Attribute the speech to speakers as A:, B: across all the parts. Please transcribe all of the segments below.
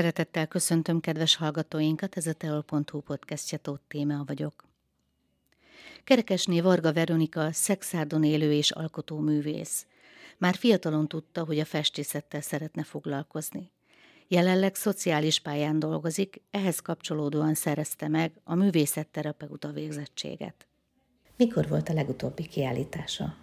A: Szeretettel köszöntöm kedves hallgatóinkat, ez a teol.hu podcastja Tóth Téma vagyok. Kerekesné Varga Veronika szexárdon élő és alkotó művész. Már fiatalon tudta, hogy a festészettel szeretne foglalkozni. Jelenleg szociális pályán dolgozik, ehhez kapcsolódóan szerezte meg a művészetterapeuta végzettséget. Mikor volt a legutóbbi kiállítása?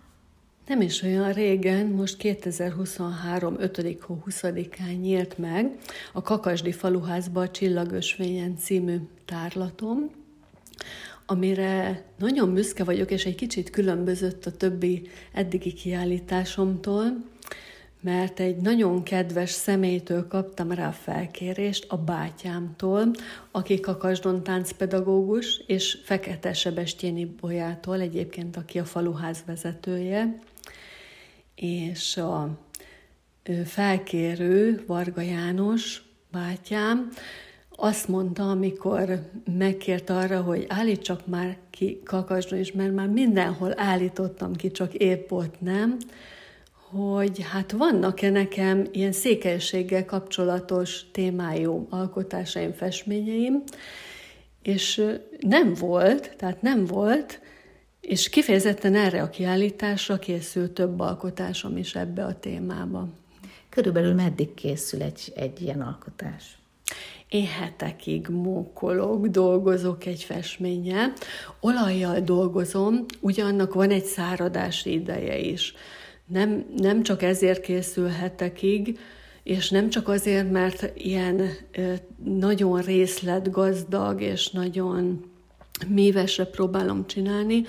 B: Nem is olyan régen, most 2023. 5. hó 20-án nyílt meg a Kakasdi faluházba a Csillagösvényen című tárlatom, amire nagyon büszke vagyok, és egy kicsit különbözött a többi eddigi kiállításomtól, mert egy nagyon kedves személytől kaptam rá felkérést, a bátyámtól, aki kakasdon táncpedagógus, és Fekete Sebestyéni Bolyától, egyébként aki a faluház vezetője, és a felkérő Varga János bátyám azt mondta, amikor megkért arra, hogy állítsak már ki kakasdon is, mert már mindenhol állítottam ki, csak épp ott nem, hogy hát vannak-e nekem ilyen székelységgel kapcsolatos témájú alkotásaim, festményeim, és nem volt, tehát nem volt, és kifejezetten erre a kiállításra készült több alkotásom is ebbe a témába.
A: Körülbelül meddig készül egy, egy ilyen alkotás?
B: Én hetekig mókolok, dolgozok egy festménnyel. Olajjal dolgozom, ugyannak van egy száradási ideje is. Nem, nem csak ezért készül hetekig, és nem csak azért, mert ilyen nagyon részletgazdag és nagyon mívesre próbálom csinálni,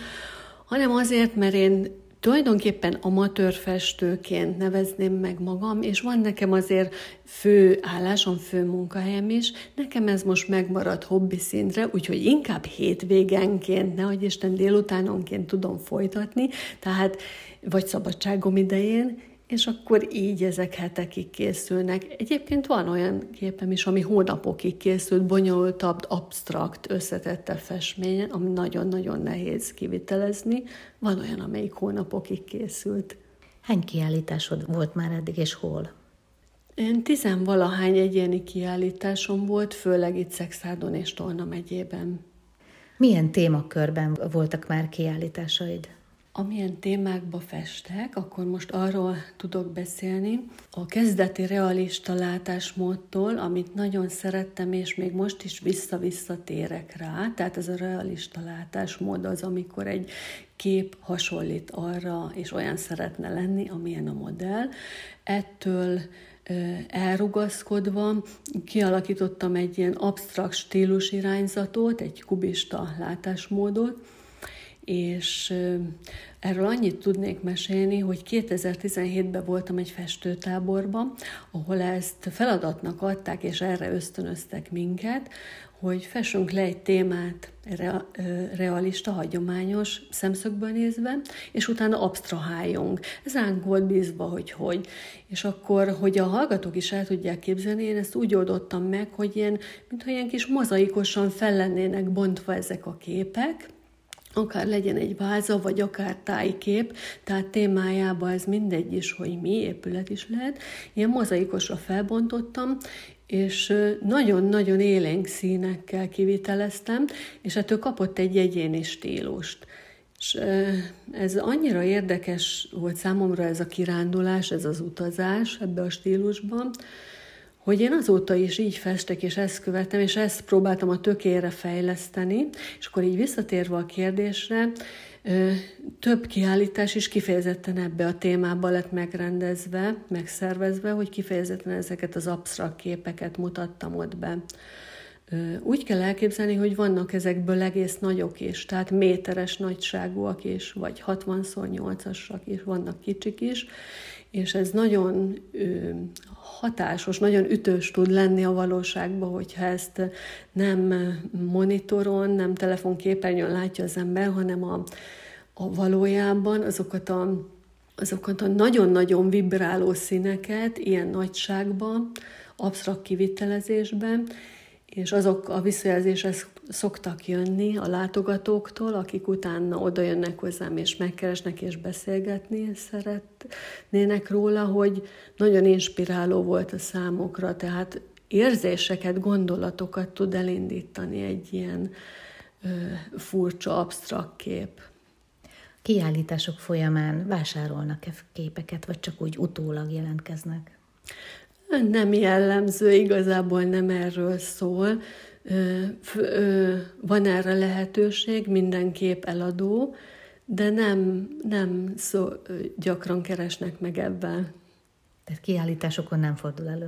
B: hanem azért, mert én tulajdonképpen amatőr festőként nevezném meg magam, és van nekem azért fő állásom, fő munkahelyem is. Nekem ez most megmaradt hobbi szintre, úgyhogy inkább hétvégenként, nehogy Isten délutánonként tudom folytatni, tehát vagy szabadságom idején, és akkor így ezek hetekig készülnek. Egyébként van olyan képem is, ami hónapokig készült, bonyolultabb, absztrakt, összetette festmény, ami nagyon-nagyon nehéz kivitelezni. Van olyan, amelyik hónapokig készült.
A: Hány kiállításod volt már eddig, és hol?
B: Én tizenvalahány egyéni kiállításom volt, főleg itt Szexádon és Tolna megyében.
A: Milyen témakörben voltak már kiállításaid?
B: Amilyen témákba festek, akkor most arról tudok beszélni. A kezdeti realista látásmódtól, amit nagyon szerettem, és még most is vissza-vissza térek rá, tehát ez a realista látásmód az, amikor egy kép hasonlít arra, és olyan szeretne lenni, amilyen a modell. Ettől elrugaszkodva kialakítottam egy ilyen absztrakt stílus irányzatot, egy kubista látásmódot, és erről annyit tudnék mesélni, hogy 2017-ben voltam egy festőtáborban, ahol ezt feladatnak adták, és erre ösztönöztek minket, hogy fessünk le egy témát realista, hagyományos szemszögből nézve, és utána absztraháljunk. Ez ránk volt bízva, hogy hogy. És akkor, hogy a hallgatók is el tudják képzelni, én ezt úgy oldottam meg, hogy ilyen, mintha ilyen kis mozaikosan fel lennének bontva ezek a képek, akár legyen egy váza, vagy akár tájkép, tehát témájában ez mindegy is, hogy mi, épület is lehet. Ilyen mozaikosra felbontottam, és nagyon-nagyon élénk színekkel kiviteleztem, és ettől kapott egy egyéni stílust. És ez annyira érdekes volt számomra ez a kirándulás, ez az utazás ebbe a stílusban, hogy én azóta is így festek, és ezt követem, és ezt próbáltam a tökére fejleszteni, és akkor így visszatérve a kérdésre, több kiállítás is kifejezetten ebbe a témába lett megrendezve, megszervezve, hogy kifejezetten ezeket az absztrakt képeket mutattam ott be. Úgy kell elképzelni, hogy vannak ezekből egész nagyok is, tehát méteres nagyságúak is, vagy 60x8-asak is, vannak kicsik is, és ez nagyon hatásos, nagyon ütős tud lenni a valóságban, hogyha ezt nem monitoron, nem telefonképernyőn látja az ember, hanem a, a valójában azokat a, azokat a nagyon-nagyon vibráló színeket ilyen nagyságban, absztrakt kivitelezésben, és azok a visszajelzések szoktak jönni a látogatóktól, akik utána oda jönnek hozzám, és megkeresnek, és beszélgetni szeretnének róla, hogy nagyon inspiráló volt a számokra, tehát érzéseket, gondolatokat tud elindítani egy ilyen ö, furcsa, absztrakt kép.
A: Kiállítások folyamán vásárolnak-e képeket, vagy csak úgy utólag jelentkeznek?
B: Nem jellemző, igazából nem erről szól. Van erre lehetőség, minden kép eladó, de nem, nem szó, gyakran keresnek meg ebben.
A: Tehát kiállításokon nem fordul elő?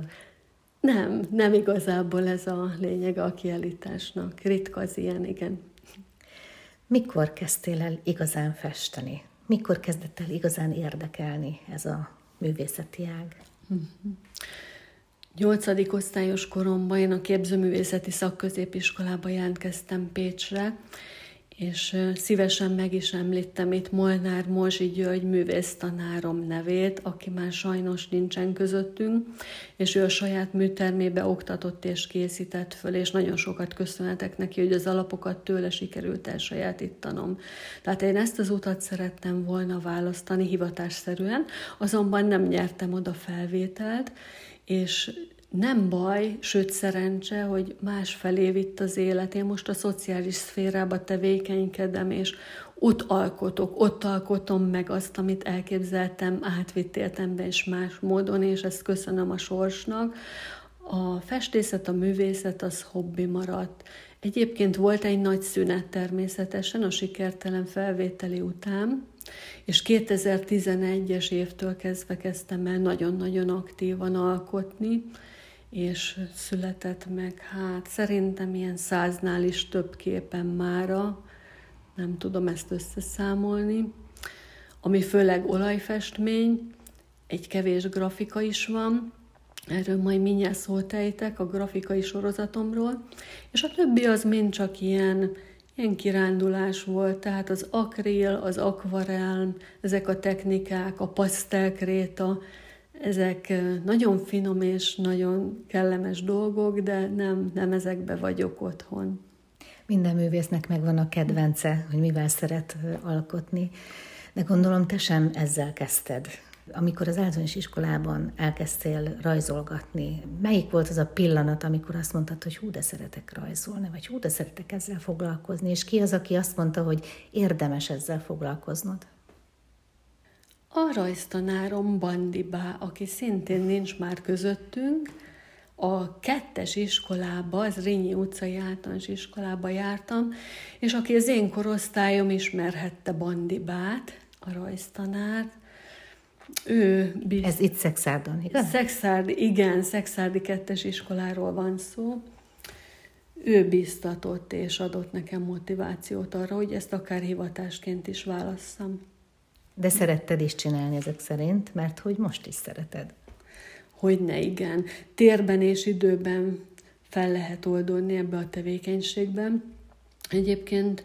B: Nem, nem igazából ez a lényeg a kiállításnak. Ritka az ilyen, igen.
A: Mikor kezdtél el igazán festeni? Mikor kezdett el igazán érdekelni ez a művészeti ág?
B: Nyolcadik osztályos koromban én a képzőművészeti szakközépiskolába jelentkeztem Pécsre, és szívesen meg is említem itt Molnár Mozsi György művésztanárom nevét, aki már sajnos nincsen közöttünk, és ő a saját műtermébe oktatott és készített föl, és nagyon sokat köszönhetek neki, hogy az alapokat tőle sikerült elsajátítanom. Tehát én ezt az utat szerettem volna választani hivatásszerűen, azonban nem nyertem oda felvételt, és nem baj, sőt szerencse, hogy más felé vitt az élet. Én most a szociális szférába tevékenykedem, és ott alkotok, ott alkotom meg azt, amit elképzeltem, átvitt életembe és más módon, és ezt köszönöm a sorsnak. A festészet, a művészet az hobbi maradt. Egyébként volt egy nagy szünet természetesen a sikertelen felvételi után, és 2011-es évtől kezdve kezdtem el nagyon-nagyon aktívan alkotni, és született meg, hát szerintem ilyen száznál is több képen mára, nem tudom ezt összeszámolni, ami főleg olajfestmény, egy kevés grafika is van, erről majd mindjárt ejtek a grafikai sorozatomról, és a többi az mind csak ilyen, ilyen kirándulás volt, tehát az akril, az akvarel, ezek a technikák, a pasztelkréta, ezek nagyon finom és nagyon kellemes dolgok, de nem, nem ezekbe vagyok otthon.
A: Minden művésznek megvan a kedvence, hogy mivel szeret alkotni, de gondolom te sem ezzel kezdted. Amikor az általános iskolában elkezdtél rajzolgatni, melyik volt az a pillanat, amikor azt mondtad, hogy hú, de szeretek rajzolni, vagy hú, de szeretek ezzel foglalkozni, és ki az, aki azt mondta, hogy érdemes ezzel foglalkoznod?
B: A rajztanárom Bandibá, aki szintén nincs már közöttünk, a kettes iskolába, az Rényi utcai általános iskolába jártam, és aki az én korosztályom ismerhette Bandibát, a rajztanárt, ő...
A: Bizt... Ez itt Szexárdon, igaz?
B: Szexárdi, igen, Szexárdi kettes iskoláról van szó. Ő biztatott és adott nekem motivációt arra, hogy ezt akár hivatásként is válasszam.
A: De szeretted is csinálni ezek szerint, mert hogy most is szereted.
B: Hogyne, igen. Térben és időben fel lehet oldani ebbe a tevékenységben. Egyébként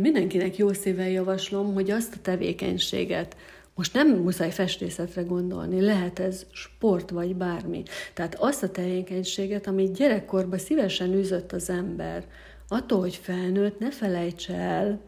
B: mindenkinek jó szíven javaslom, hogy azt a tevékenységet, most nem muszáj festészetre gondolni, lehet ez sport vagy bármi. Tehát azt a tevékenységet, amit gyerekkorban szívesen űzött az ember, attól, hogy felnőtt, ne felejtse el,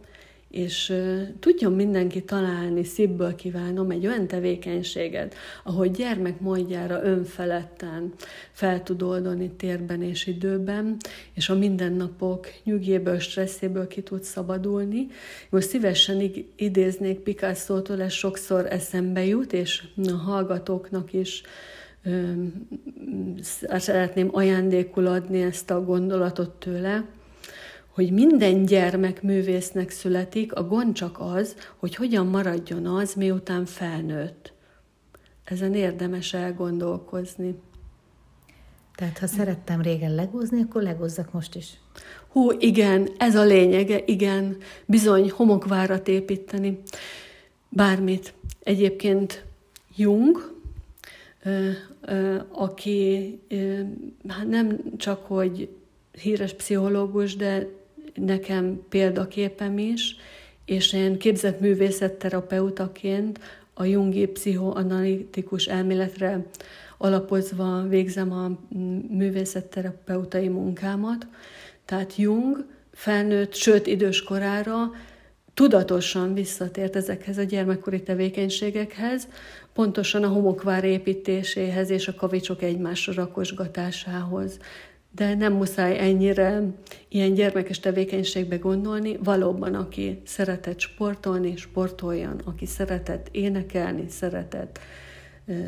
B: és tudjon mindenki találni, szívből kívánom egy olyan tevékenységet, ahogy gyermek módjára önfeledten fel tud oldani térben és időben, és a mindennapok nyugéből, stresszéből ki tud szabadulni. Most szívesen idéznék Picasso-tól, ez sokszor eszembe jut, és a hallgatóknak is szeretném ajándékul adni ezt a gondolatot tőle, hogy minden gyermek művésznek születik, a gond csak az, hogy hogyan maradjon az, miután felnőtt. Ezen érdemes elgondolkozni.
A: Tehát ha szerettem régen legózni, akkor legózzak most is.
B: Hú, igen, ez a lényege, igen, bizony homokvárat építeni, bármit. Egyébként Jung, aki hát nem csak hogy híres pszichológus, de nekem példaképem is, és én képzett művészetterapeutaként a jungi pszichoanalitikus elméletre alapozva végzem a művészetterapeutai munkámat. Tehát Jung felnőtt, sőt idős korára tudatosan visszatért ezekhez a gyermekkori tevékenységekhez, pontosan a homokvár építéséhez és a kavicsok egymásra rakosgatásához. De nem muszáj ennyire ilyen gyermekes tevékenységbe gondolni. Valóban, aki szeretett sportolni, sportoljon, aki szeretett énekelni, szeretett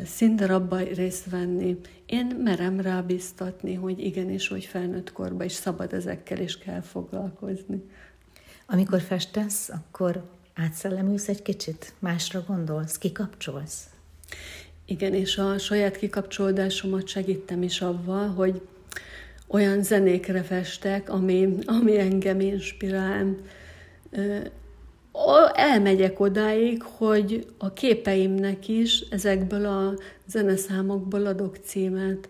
B: színdarabba részt venni. Én merem rá biztatni, hogy igenis, hogy felnőtt korban is szabad ezekkel is kell foglalkozni.
A: Amikor festesz, akkor átszellemülsz egy kicsit, másra gondolsz, kikapcsolsz?
B: Igen, és a saját kikapcsolódásomat segítem is avval, hogy olyan zenékre festek, ami, ami engem inspirál. Elmegyek odáig, hogy a képeimnek is ezekből a zeneszámokból adok címet.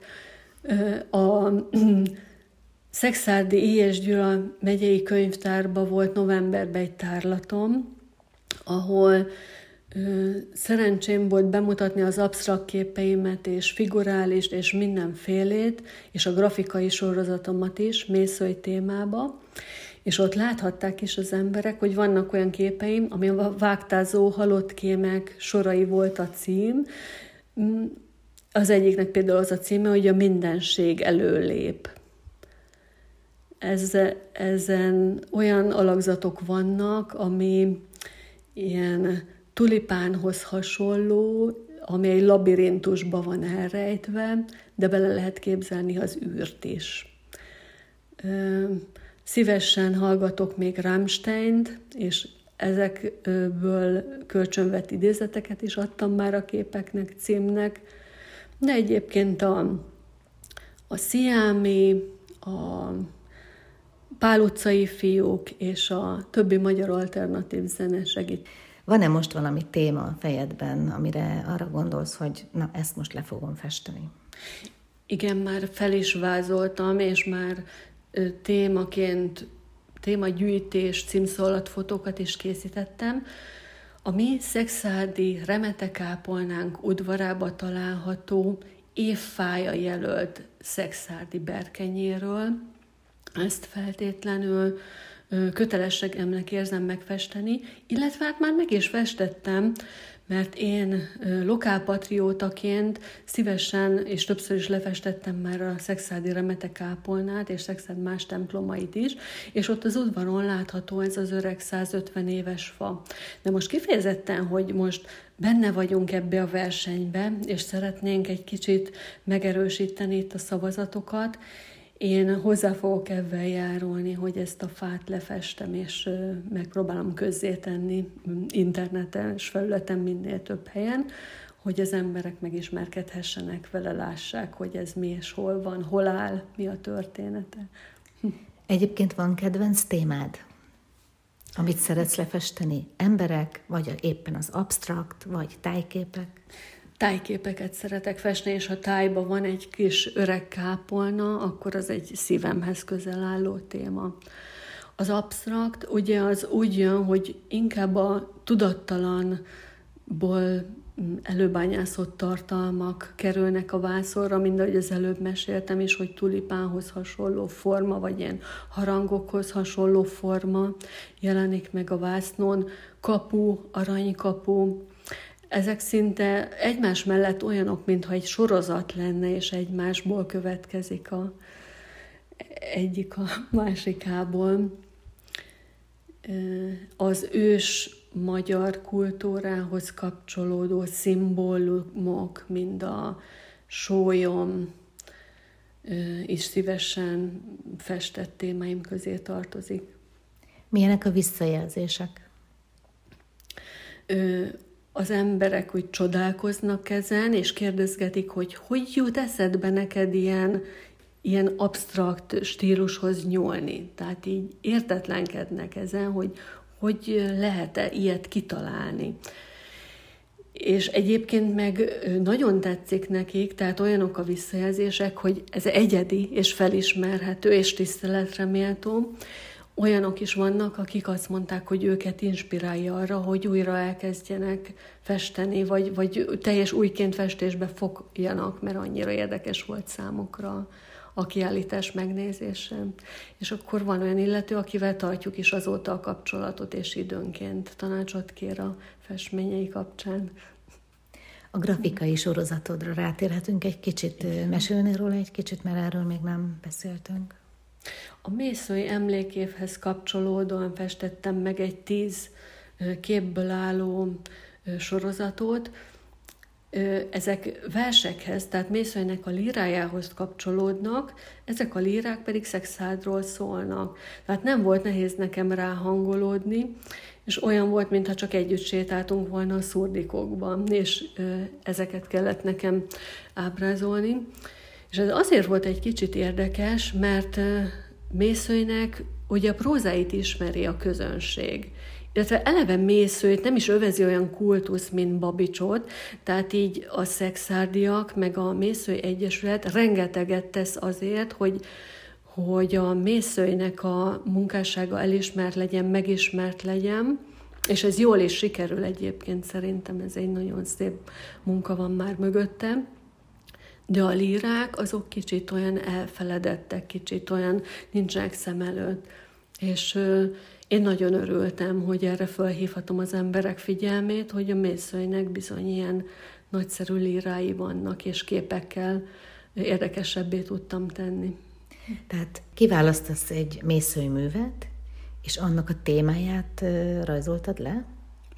B: A Szexárdi I. Gyula megyei könyvtárba volt novemberben egy tárlatom, ahol szerencsém volt bemutatni az absztrakt képeimet, és figurális, és mindenfélét, és a grafikai sorozatomat is, mészői témába, és ott láthatták is az emberek, hogy vannak olyan képeim, ami a vágtázó halott kémek sorai volt a cím, az egyiknek például az a címe, hogy a mindenség előlép. Ez, ezen olyan alakzatok vannak, ami ilyen tulipánhoz hasonló, ami egy labirintusba van elrejtve, de bele lehet képzelni az űrt is. Szívesen hallgatok még Rammsteint, és ezekből kölcsönvett idézeteket is adtam már a képeknek, címnek, de egyébként a, a Sziámi, a Pál utcai fiúk és a többi magyar alternatív zene segít.
A: Van-e most valami téma a fejedben, amire arra gondolsz, hogy na, ezt most le fogom festeni?
B: Igen, már fel is vázoltam, és már témaként, témagyűjtés, címszólatfotókat is készítettem. A mi szexádi remetekápolnánk udvarába található évfája jelölt szexádi berkenyéről, ezt feltétlenül kötelességemnek érzem megfesteni, illetve hát már meg is festettem, mert én lokálpatriótaként szívesen és többször is lefestettem már a Szexádi Remete kápolnát és Szexád más templomait is, és ott az udvaron látható ez az öreg 150 éves fa. De most kifejezetten, hogy most benne vagyunk ebbe a versenybe, és szeretnénk egy kicsit megerősíteni itt a szavazatokat, én hozzá fogok ebben járulni, hogy ezt a fát lefestem, és megpróbálom közzétenni internetes felületen minél több helyen, hogy az emberek megismerkedhessenek vele, lássák, hogy ez mi és hol van, hol áll, mi a története.
A: Egyébként van kedvenc témád, amit szeretsz lefesteni? Emberek, vagy éppen az abstrakt, vagy tájképek?
B: Tájképeket szeretek festni, és ha tájban van egy kis öreg kápolna, akkor az egy szívemhez közel álló téma. Az absztrakt ugye az úgy jön, hogy inkább a tudattalanból előbányászott tartalmak kerülnek a vászorra, mind ahogy az előbb meséltem is, hogy tulipánhoz hasonló forma, vagy ilyen harangokhoz hasonló forma jelenik meg a vásznon, kapu, aranykapu, ezek szinte egymás mellett olyanok, mintha egy sorozat lenne, és egymásból következik a egyik a másikából. Az ős magyar kultúrához kapcsolódó szimbólumok, mind a sólyom, is szívesen festett témáim közé tartozik.
A: Milyenek a visszajelzések?
B: Az emberek úgy csodálkoznak ezen, és kérdezgetik, hogy hogy jut eszedbe neked ilyen, ilyen absztrakt stílushoz nyúlni. Tehát így értetlenkednek ezen, hogy hogy lehet-e ilyet kitalálni. És egyébként meg nagyon tetszik nekik, tehát olyanok a visszajelzések, hogy ez egyedi és felismerhető és tiszteletre méltó, olyanok is vannak, akik azt mondták, hogy őket inspirálja arra, hogy újra elkezdjenek festeni, vagy, vagy teljes újként festésbe fogjanak, mert annyira érdekes volt számukra a kiállítás megnézése. És akkor van olyan illető, akivel tartjuk is azóta a kapcsolatot, és időnként tanácsot kér a festményei kapcsán.
A: A grafikai sorozatodra rátérhetünk egy kicsit, mesélni róla egy kicsit, mert erről még nem beszéltünk.
B: A Mészői emlékévhez kapcsolódóan festettem meg egy tíz képből álló sorozatot, ezek versekhez, tehát Mészőinek a lírájához kapcsolódnak, ezek a lírák pedig szexádról szólnak. Tehát nem volt nehéz nekem ráhangolódni, és olyan volt, mintha csak együtt sétáltunk volna a szurdikokban, és ezeket kellett nekem ábrázolni. És ez azért volt egy kicsit érdekes, mert Mészőinek ugye a prózáit ismeri a közönség, illetve eleve mészőt nem is övezi olyan kultusz, mint Babicsot, tehát így a szexárdiak, meg a mészői egyesület rengeteget tesz azért, hogy, hogy a mészőinek a munkássága elismert legyen, megismert legyen, és ez jól is sikerül egyébként, szerintem ez egy nagyon szép munka van már mögötte. De a lírák azok kicsit olyan elfeledettek, kicsit olyan nincsenek szem előtt. És én nagyon örültem, hogy erre felhívhatom az emberek figyelmét, hogy a mészőinek bizony ilyen nagyszerű lírái vannak, és képekkel érdekesebbé tudtam tenni.
A: Tehát kiválasztasz egy mészőművet, és annak a témáját rajzoltad le?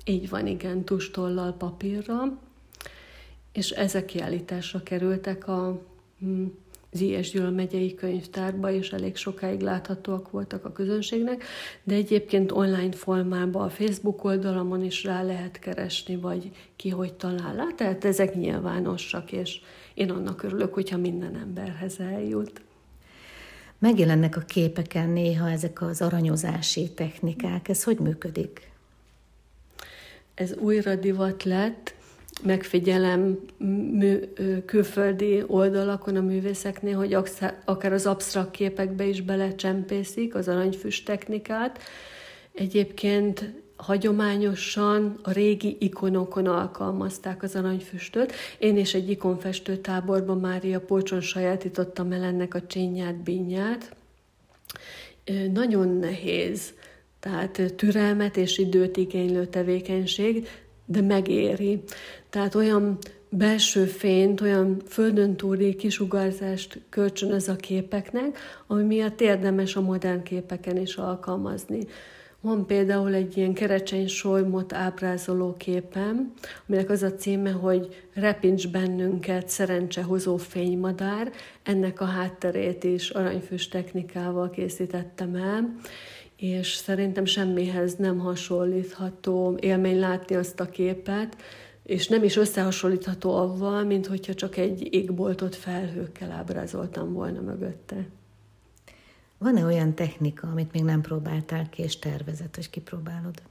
B: Így van, igen, tustollal, papírra, és ezek kiállításra kerültek a hm, Ziyes Gyula megyei könyvtárba, és elég sokáig láthatóak voltak a közönségnek, de egyébként online formában a Facebook oldalamon is rá lehet keresni, vagy ki hogy talál Tehát ezek nyilvánosak, és én annak örülök, hogyha minden emberhez eljut.
A: Megjelennek a képeken néha ezek az aranyozási technikák. Ez hogy működik?
B: Ez újra divat lett, megfigyelem mű, külföldi oldalakon a művészeknél, hogy akár az absztrakt képekbe is belecsempészik az aranyfüst technikát. Egyébként hagyományosan a régi ikonokon alkalmazták az aranyfüstöt. Én is egy ikonfestő táborban Mária Polcson sajátítottam el ennek a csényát, bínyát. Nagyon nehéz, tehát türelmet és időt igénylő tevékenység, de megéri. Tehát olyan belső fényt, olyan földön túli kisugárzást kölcsönöz a képeknek, ami miatt érdemes a modern képeken is alkalmazni. Van például egy ilyen kerecseny solymot ábrázoló képem, aminek az a címe, hogy repincs bennünket szerencsehozó fénymadár. Ennek a hátterét is aranyfüst technikával készítettem el, és szerintem semmihez nem hasonlítható élmény látni azt a képet, és nem is összehasonlítható avval, mint hogyha csak egy égboltot felhőkkel ábrázoltam volna mögötte.
A: Van-e olyan technika, amit még nem próbáltál ki, és tervezett, hogy kipróbálod?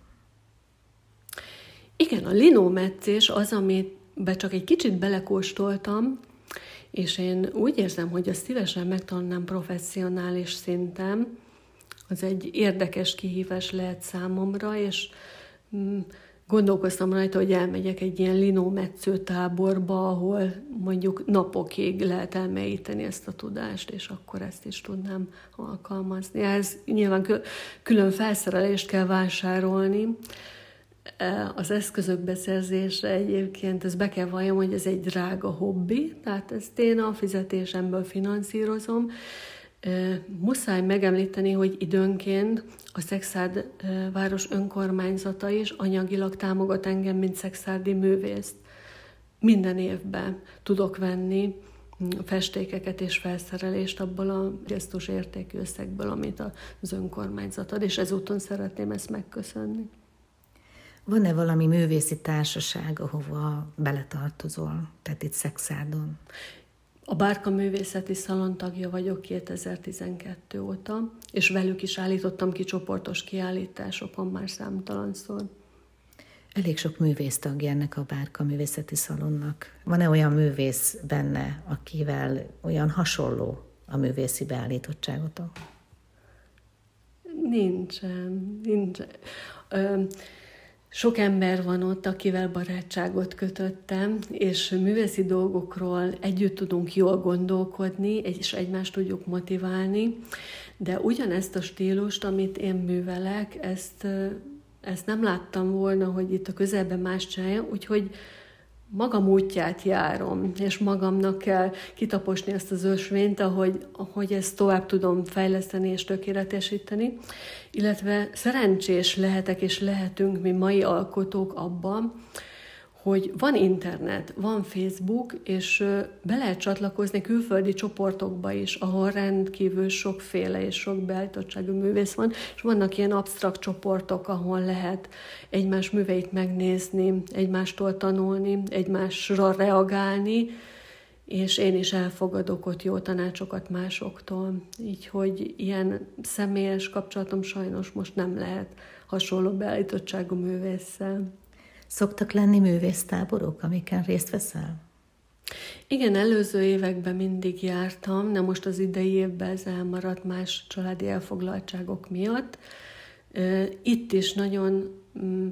B: Igen, a linómetszés az, amit be csak egy kicsit belekóstoltam, és én úgy érzem, hogy azt szívesen megtanulnám professzionális szinten. Az egy érdekes kihívás lehet számomra, és mm, gondolkoztam rajta, hogy elmegyek egy ilyen linómetsző táborba, ahol mondjuk napokig lehet elmélyíteni ezt a tudást, és akkor ezt is tudnám alkalmazni. Ez nyilván külön felszerelést kell vásárolni. E, az eszközök beszerzése egyébként, ez be kell valljam, hogy ez egy drága hobbi, tehát ezt én a fizetésemből finanszírozom, Muszáj megemlíteni, hogy időnként a Szexárd város önkormányzata is anyagilag támogat engem, mint szexárdi művészt. Minden évben tudok venni mm, festékeket és felszerelést abból a gesztus értékű összegből, amit az önkormányzat ad, és ezúton szeretném ezt megköszönni.
A: Van-e valami művészi társaság, ahova beletartozol, tehát itt Szexárdon?
B: A Bárka Művészeti Szalon tagja vagyok 2012 óta, és velük is állítottam ki csoportos kiállításokon már számtalanszor.
A: Elég sok művész tagja ennek a Bárka Művészeti Szalonnak. Van-e olyan művész benne, akivel olyan hasonló a művészi beállítottságotok?
B: Nincsen, nincsen. Ö, Sok ember van ott, akivel barátságot kötöttem, és művészi dolgokról együtt tudunk jól gondolkodni, és egymást tudjuk motiválni, de ugyanezt a stílust, amit én művelek, ezt, ezt nem láttam volna, hogy itt a közelben más csinálja, úgyhogy magam útját járom, és magamnak kell kitaposni ezt az ösvényt, ahogy, ahogy ezt tovább tudom fejleszteni és tökéletesíteni, illetve szerencsés lehetek és lehetünk mi mai alkotók abban, hogy van internet, van Facebook, és be lehet csatlakozni külföldi csoportokba is, ahol rendkívül sokféle és sok beállítottságú művész van, és vannak ilyen absztrakt csoportok, ahol lehet egymás műveit megnézni, egymástól tanulni, egymásra reagálni, és én is elfogadok ott jó tanácsokat másoktól. Így, hogy ilyen személyes kapcsolatom sajnos most nem lehet hasonló beállítottságú művésszel.
A: Szoktak lenni művésztáborok, amiken részt veszel?
B: Igen, előző években mindig jártam, de most az idei évben ez elmaradt más családi elfoglaltságok miatt. Itt is nagyon mm,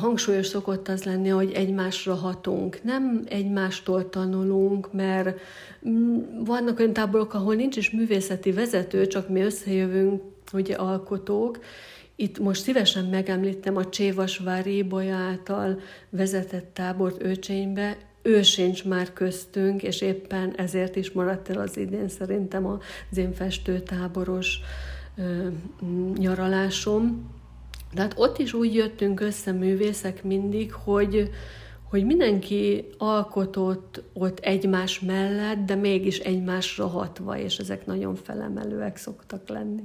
B: hangsúlyos szokott az lenni, hogy egymásra hatunk. Nem egymástól tanulunk, mert mm, vannak olyan táborok, ahol nincs is művészeti vezető, csak mi összejövünk, ugye alkotók, itt most szívesen megemlítem a Csévasvári Bolya által vezetett tábort Őcsénybe, ő sincs már köztünk, és éppen ezért is maradt el az idén szerintem az én festőtáboros ö, nyaralásom. Tehát ott is úgy jöttünk össze művészek mindig, hogy, hogy mindenki alkotott ott egymás mellett, de mégis egymásra hatva, és ezek nagyon felemelőek szoktak lenni.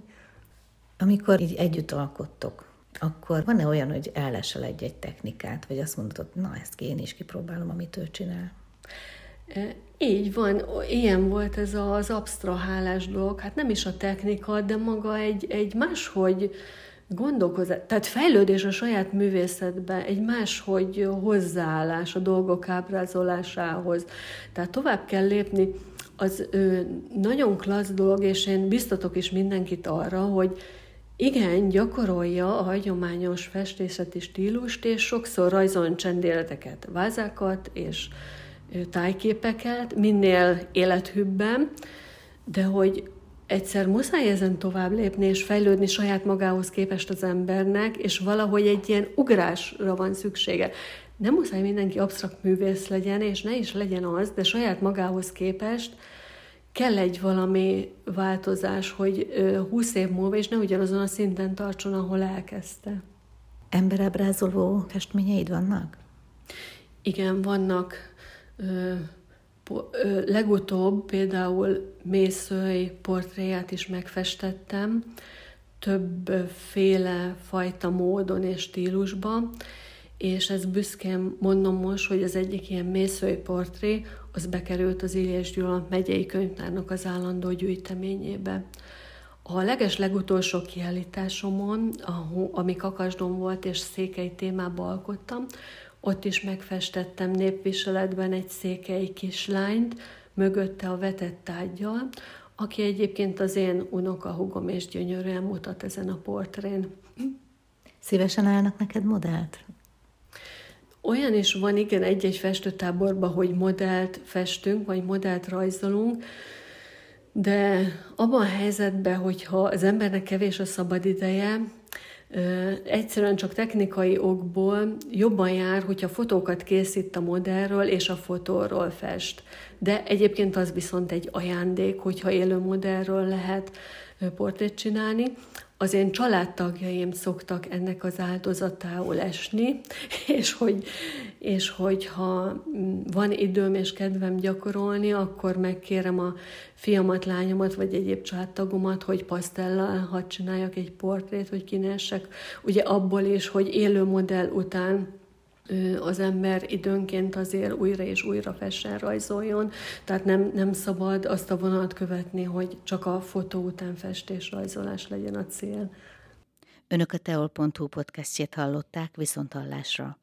A: Amikor így együtt alkottok, akkor van-e olyan, hogy ellesel egy-egy technikát, vagy azt mondod, na ezt én is kipróbálom, amit ő csinál?
B: Így van, ilyen volt ez az absztrahálás dolog, hát nem is a technika, de maga egy, egy máshogy gondolkozás, tehát fejlődés a saját művészetbe, egy máshogy hozzáállás a dolgok ábrázolásához. Tehát tovább kell lépni, az ö, nagyon klassz dolog, és én biztatok is mindenkit arra, hogy igen, gyakorolja a hagyományos festészeti stílust, és sokszor rajzoljon csendéleteket, vázákat és tájképeket, minél élethűbben, de hogy egyszer muszáj ezen tovább lépni és fejlődni saját magához képest az embernek, és valahogy egy ilyen ugrásra van szüksége. Nem muszáj mindenki absztrakt művész legyen, és ne is legyen az, de saját magához képest kell egy valami változás, hogy húsz év múlva, és ne ugyanazon a szinten tartson, ahol elkezdte.
A: Emberábrázoló festményeid vannak?
B: Igen, vannak. Ö, ö, legutóbb például Mészői portréját is megfestettem, többféle fajta módon és stílusban, és ez büszkén mondom most, hogy az egyik ilyen mészői portré, az bekerült az Ilyes Gyula megyei könyvtárnak az állandó gyűjteményébe. A leges legutolsó kiállításomon, ami kakasdom volt és székely témába alkottam, ott is megfestettem népviseletben egy székely kislányt, mögötte a vetett tárgyal, aki egyébként az én unokahugom és gyönyörűen mutat ezen a portrén.
A: Szívesen állnak neked modellt?
B: Olyan is van, igen, egy-egy festőtáborban, hogy modellt festünk, vagy modellt rajzolunk, de abban a helyzetben, hogyha az embernek kevés a szabad ideje, egyszerűen csak technikai okból jobban jár, hogyha fotókat készít a modellről és a fotóról fest. De egyébként az viszont egy ajándék, hogyha élő modellről lehet portrét csinálni az én családtagjaim szoktak ennek az áldozatául esni, és hogy, és hogy ha van időm és kedvem gyakorolni, akkor megkérem a fiamat, lányomat, vagy egyéb családtagomat, hogy pasztellal hadd csináljak egy portrét, vagy kinessek. Ugye abból is, hogy élő modell után az ember időnként azért újra és újra fessen rajzoljon, tehát nem, nem szabad azt a vonalat követni, hogy csak a fotó után festés rajzolás legyen a cél.
A: Önök a teol.hu podcastjét hallották viszont hallásra.